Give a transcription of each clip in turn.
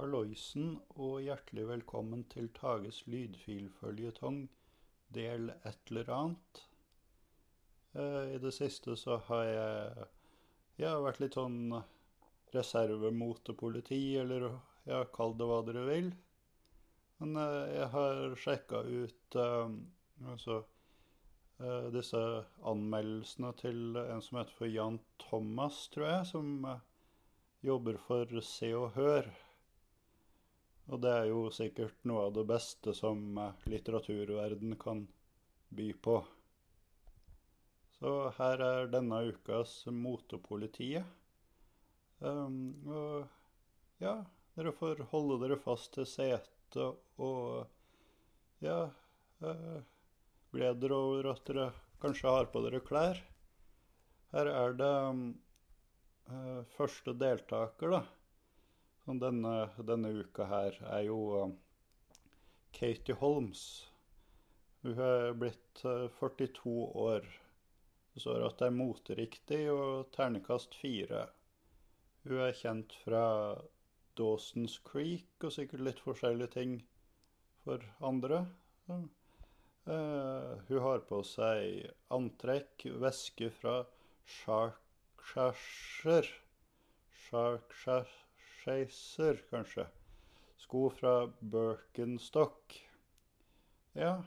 Halloisen og hjertelig velkommen til Tages lydfilføljetong del et eller annet. Eh, I det siste så har jeg, jeg har vært litt sånn reservemotepoliti, eller ja, kall det hva dere vil. Men eh, jeg har sjekka ut eh, altså, disse anmeldelsene til en som heter for Jan Thomas, tror jeg, som jobber for Se og Hør. Og det er jo sikkert noe av det beste som eh, litteraturverden kan by på. Så her er denne ukas Motepolitiet. Um, og ja, dere får holde dere fast til setet og ja uh, Gled dere over at dere kanskje har på dere klær. Her er det um, uh, første deltaker, da. Som denne, denne uka her er jo uh, Katie Holmes. Hun er blitt 42 år. Det står at det er moteriktig og ternekast fire. Hun er kjent fra Dawson's Creek og sikkert litt forskjellige ting for andre. Uh, hun har på seg antrekk, væske fra Sharkshire Sharkshire, kanskje. Sko fra Birkenstock. Ja,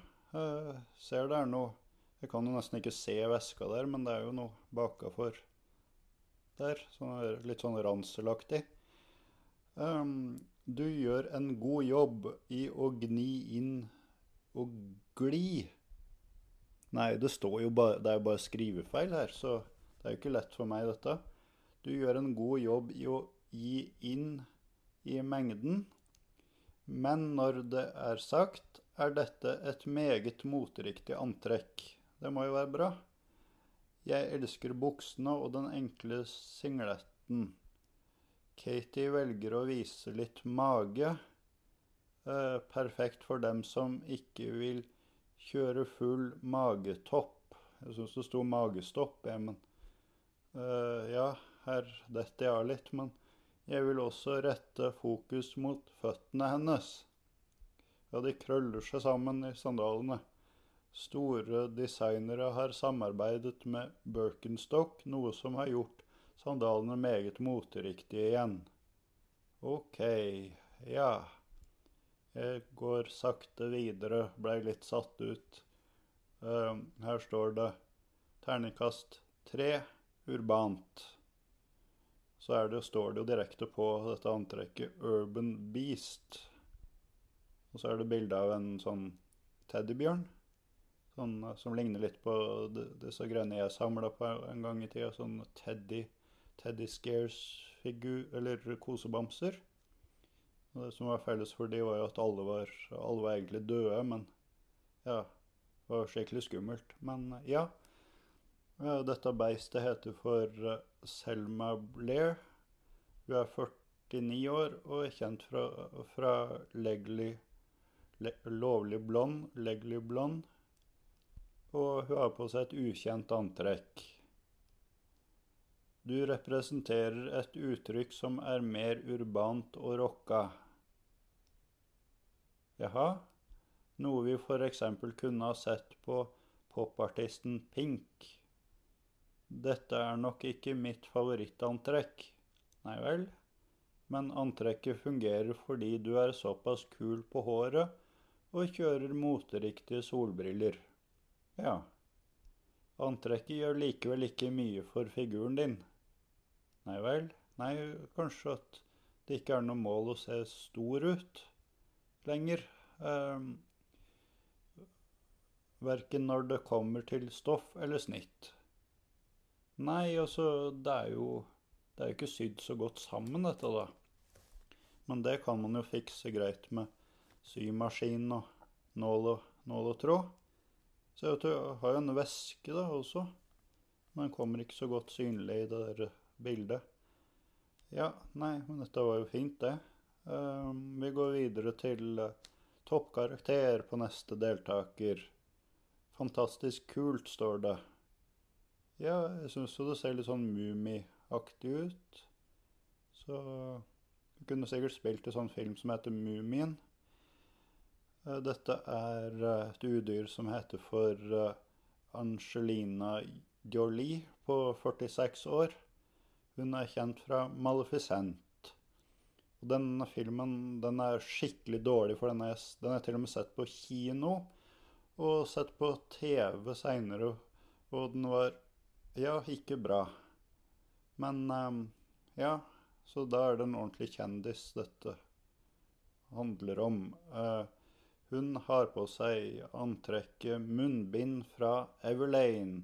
ser det er noe Jeg kan jo nesten ikke se veska der, men det er jo noe bakafor der. Sånn, litt sånn ranselaktig. Um, du gjør en god jobb i å gni inn og gli. Nei, det står jo bare Det er jo bare skrivefeil her, så det er jo ikke lett for meg, dette. Du gjør en god jobb i å gi inn i mengden. Men når det er sagt, er dette et meget moteriktig antrekk. Det må jo være bra. Jeg elsker buksene og den enkle singletten. Katie velger å vise litt mage. Eh, perfekt for dem som ikke vil kjøre full magetopp. Jeg syns det sto magestopp, jeg, men eh, Ja, her detter jeg av litt. Men jeg vil også rette fokus mot føttene hennes. Ja, de krøller seg sammen i sandalene. Store designere har samarbeidet med Birkenstock, noe som har gjort sandalene meget moteriktige igjen. Ok, ja. Jeg går sakte videre, blei litt satt ut. Uh, her står det terningkast tre, urbant. Så det, står det jo direkte på dette antrekket 'Urban Beast'. Og så er det bilde av en sånn teddybjørn. Sånn, eh, som ligner litt på disse grønne jeg samla på en gang i tida. Sånn Teddy, Teddy Scares-figur, eller kosebamser. Og det som var felles for de var jo at alle var, alle var egentlig døde, men ja Det var skikkelig skummelt. Men ja. Dette beistet heter for uh, Selma Blair. Hun er 49 år og er kjent fra, fra Legally le, Lovlig blond, Legally blond og hun har på seg et ukjent antrekk. Du representerer et uttrykk som er mer urbant og rocka. Jaha, noe vi f.eks. kunne ha sett på popartisten Pink. Dette er nok ikke mitt favorittantrekk. Nei vel? Men antrekket fungerer fordi du er såpass kul på håret og kjører moteriktige solbriller. Ja. Antrekket gjør likevel ikke mye for figuren din. Nei vel? Nei, kanskje at det ikke er noe mål å se stor ut lenger. Um, Verken når det kommer til stoff eller snitt. Nei, altså, det er jo Det er ikke sydd så godt sammen, dette, da. Men det kan man jo fikse greit med symaskin og nål og, nål og tråd. Ser ut til har jo en væske da også, men kommer ikke så godt synlig i det der bildet. Ja, nei, men dette var jo fint, det. Um, vi går videre til uh, toppkarakter på neste deltaker. Fantastisk kult, står det. Ja, jeg syns jo det ser litt sånn Mummi-aktig ut. Så Du kunne sikkert spilt en sånn film som heter Mumien. Eh, dette er eh, et udyr som heter for eh, Angelina Jolie på 46 år. Hun er kjent fra Maleficent. Og denne filmen den er skikkelig dårlig, for den er, den er til og med sett på kino og sett på TV seinere, og den var ja, ikke bra. Men ja, så da er det en ordentlig kjendis dette handler om. Uh, hun har på seg antrekket munnbind fra Everlane.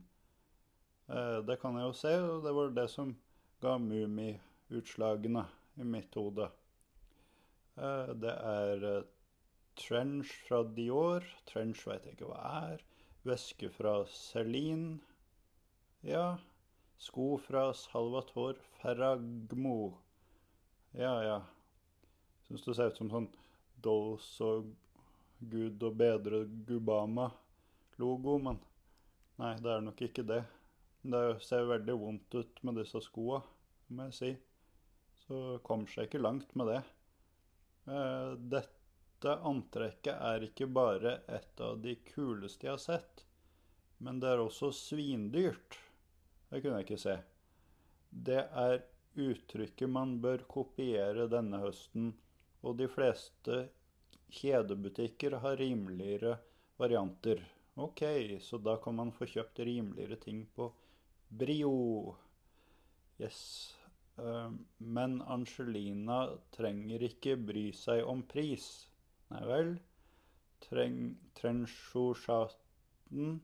Uh, det kan jeg jo se, og det var det som ga Mummi-utslagene i mitt hode. Uh, det er trench fra Dior. Trench vet jeg ikke hva er. Væske fra Celine. Ja, sko fra Salvator Ferragmo. Ja, ja. Syns det ser ut som sånn Dolls og Gud og bedre Gubama-logo, men nei, det er nok ikke det. Det ser veldig vondt ut med disse skoa, må jeg si. Så kommer seg ikke langt med det. Eh, dette antrekket er ikke bare et av de kuleste jeg har sett, men det er også svindyrt. Det kunne jeg ikke se. Det er uttrykket man bør kopiere denne høsten, og de fleste Kjedebutikker har rimeligere varianter. Ok, så da kan man få kjøpt rimeligere ting på Brio. Yes. Uh, men Angelina trenger ikke bry seg om pris. Nei vel. Trenchosjaten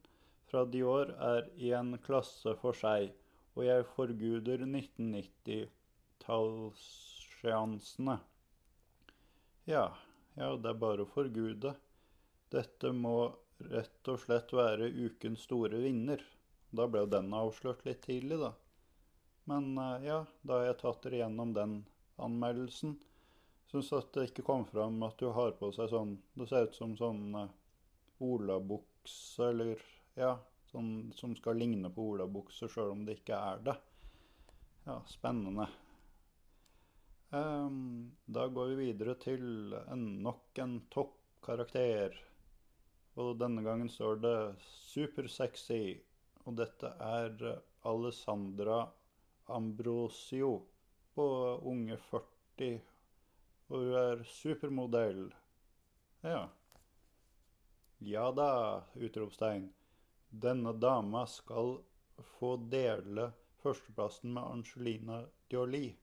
fra Dior er i en klasse for seg, og jeg forguder 1990-tallssjansene. Ja. Ja, det er bare å forgude. Dette må rett og slett være ukens store vinner. Da ble jo den avslørt litt tidlig, da. Men eh, ja, da har jeg tatt dere gjennom den anmeldelsen. Syns at det ikke kom fram at du har på seg sånn Det ser ut som sånn uh, olabukse, eller ja, sånn som skal ligne på olabukse sjøl om det ikke er det. Ja, spennende. Um, da går vi videre til en, nok en toppkarakter. Og denne gangen står det 'supersexy'. Og dette er Alessandra Ambrosio på unge 40. Og hun er supermodell. Ja. Ja da, utropstegn. Denne dama skal få dele førsteplassen med Angelina Jolie.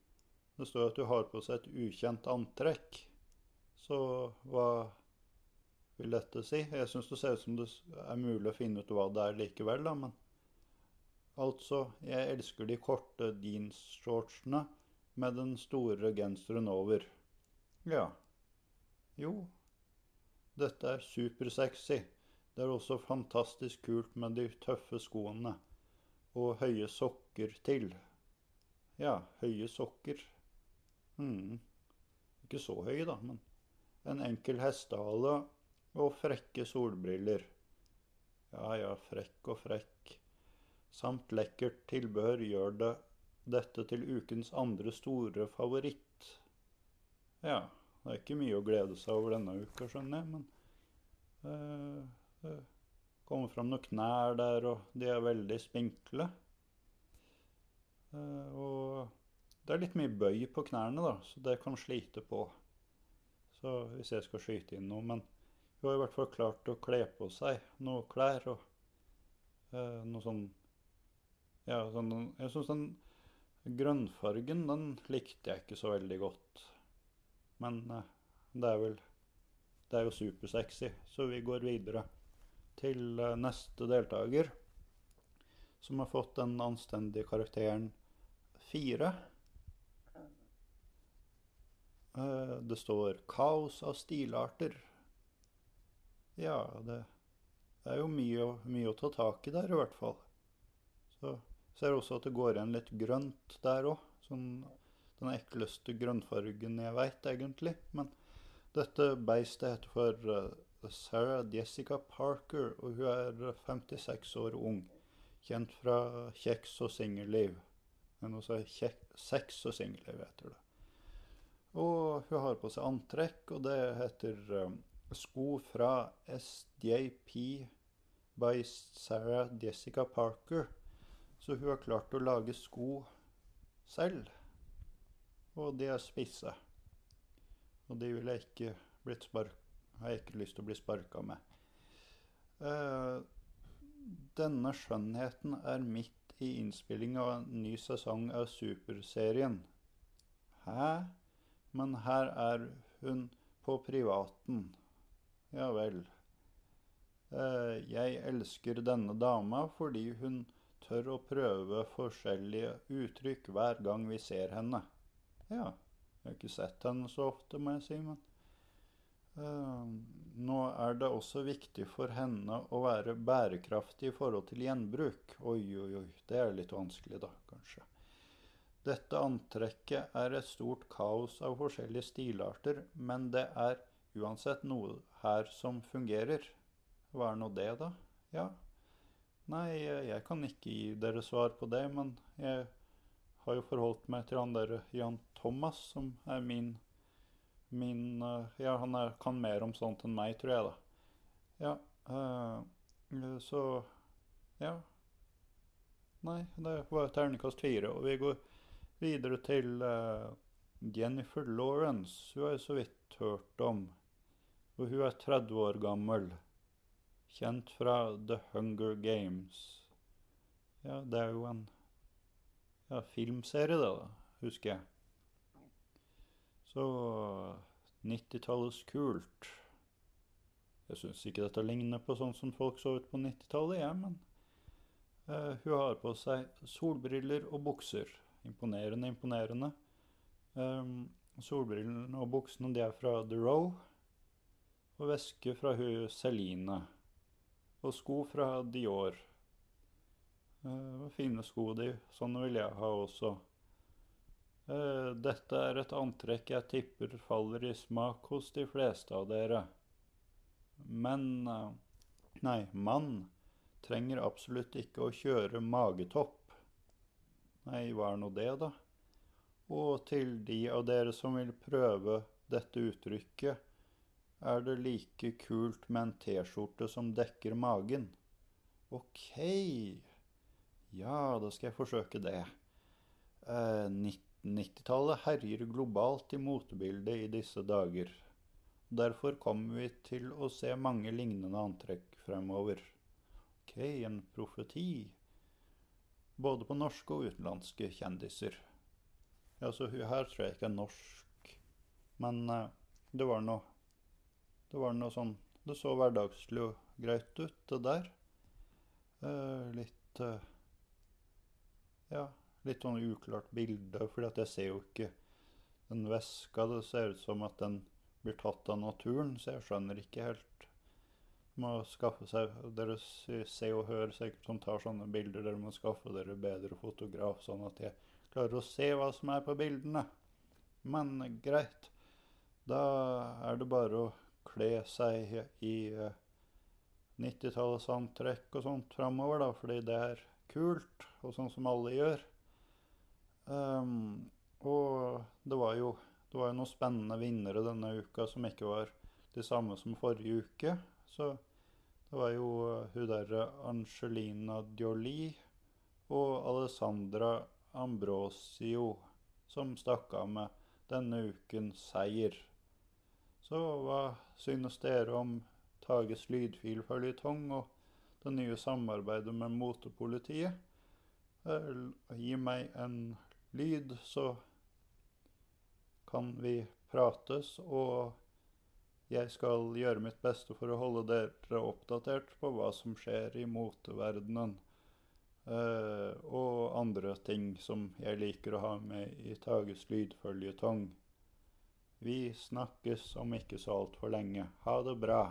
Det står at du har på seg et ukjent antrekk. Så hva vil dette si? Jeg syns det ser ut som det er mulig å finne ut hva det er likevel, da, men Altså, jeg elsker de korte jeansshortsene med den store genseren over. Ja. Jo. Dette er supersexy. Det er også fantastisk kult med de tøffe skoene. Og høye sokker til. Ja, høye sokker. Mm. Ikke så høy, da, men en enkel hestehale og frekke solbriller. Ja ja, frekk og frekk. Samt lekkert tilbehør gjør det dette til ukens andre store favoritt. Ja, det er ikke mye å glede seg over denne uka, skjønner jeg, men uh, kommer fram noen knær der, og de er veldig spinkle. Uh, og det er litt mye bøy på knærne, da, så det kan slite på. Så hvis jeg skal skyte inn noe Men hun har i hvert fall klart å kle på seg noe klær og uh, noe sånn Ja, sånn Jeg syns den grønnfargen, den likte jeg ikke så veldig godt. Men det er vel Det er jo supersexy, så vi går videre til uh, neste deltaker, som har fått den anstendige karakteren fire. Eh, det står 'kaos av stilarter'. Ja, det, er jo mye, mye, å ta tak i der, i hvert fall. Så ser også at det går igjen litt grønt der òg. Sånn den ekleste grønnfargen jeg veit, egentlig. Men dette beistet heter for uh, Sarah Jessica Parker, og hun er 56 år ung. Kjent fra kjeks og singelliv. Men også kjek, sex og singelliv, heter det. Og hun har på seg antrekk, og det heter um, sko fra SJP by Sarah Jessica Parker. Så hun har klart å lage sko selv. Og de er spisse. Og de vil ikke blitt spark har jeg ikke lyst til å bli sparka med. Uh, denne skjønnheten er midt i innspilling av en ny sesong av Superserien. Hæ? Men her er hun på privaten. Ja vel. Uh, jeg elsker denne dama fordi hun tør å prøve forskjellige uttrykk hver gang vi ser henne. Ja, jeg har ikke sett henne så ofte, må jeg si, men Eh, nå er det også viktig for henne å være bærekraftig i forhold til gjenbruk. Oi, oi, oi. Det er litt vanskelig, da, kanskje. Dette antrekket er et stort kaos av forskjellige stilarter, men det er uansett noe her som fungerer. Hva er nå det, da? Ja. Nei, jeg kan ikke gi dere svar på det, men jeg har jo forholdt meg til han der Jan Thomas, som er min min uh, Ja, han er, kan mer om sånt enn meg, tror jeg, da. Ja, uh, så Ja. Nei, det var terningkast fire. Og vi går videre til uh, Jennifer Lawrence. Hun har jeg så vidt hørt om. Og hun er 30 år gammel. Kjent fra The Hunger Games. Ja, det er jo en ja, filmserie, det, da, husker jeg. Så 90-tallets kult. Jeg syns ikke dette ligner på sånn som folk så ut på 90-tallet, jeg, ja, men uh, Hun har på seg solbriller og bukser. Imponerende, imponerende. Um, solbrillene og buksene de er fra The Row. Og veske fra hun Celine. Og sko fra Dior. Uh, fine sko, de. Sånne vil jeg ha også. Uh, dette er et antrekk jeg tipper faller i smak hos de fleste av dere. Men uh, Nei, mann trenger absolutt ikke å kjøre magetopp. Nei, hva er nå det, da? Og til de av dere som vil prøve dette uttrykket, er det like kult med en T-skjorte som dekker magen. Ok. Ja, da skal jeg forsøke det. Eh, 90 1990-tallet herjer globalt i motebildet i disse dager. Derfor kommer vi til å se mange lignende antrekk fremover. Ok, en profeti. Både på norske og utenlandske kjendiser. Ja, så her tror jeg ikke er norsk. Men uh, det var noe Det var noe sånn Det så hverdagslig og greit ut, det der. Uh, litt uh, Ja litt sånn uklart bilde, for jeg ser jo ikke den veska. Det ser ut som at den blir tatt av naturen, så jeg skjønner ikke helt. Må skaffe seg, Dere ser og hører sikkert som tar sånne bilder. Dere må skaffe dere bedre fotograf, sånn at jeg klarer å se hva som er på bildene. Men greit. Da er det bare å kle seg i 90-tallets antrekk og sånt framover, da, fordi det er kult, og sånn som alle gjør. Um, og det var, jo, det var jo noen spennende vinnere denne uka som ikke var de samme som forrige uke. Så det var jo uh, hun derre Angelina Dioli og Alessandra Ambrosio som stakk av med denne ukens seier. Så hva synes dere om Tages lydfilføljetong og det nye samarbeidet med motepolitiet? Gi meg en lyd, så kan vi prates. Og jeg skal gjøre mitt beste for å holde dere oppdatert på hva som skjer i moteverdenen. Uh, og andre ting som jeg liker å ha med i Tages lydføljetong. Vi snakkes om ikke så altfor lenge. Ha det bra.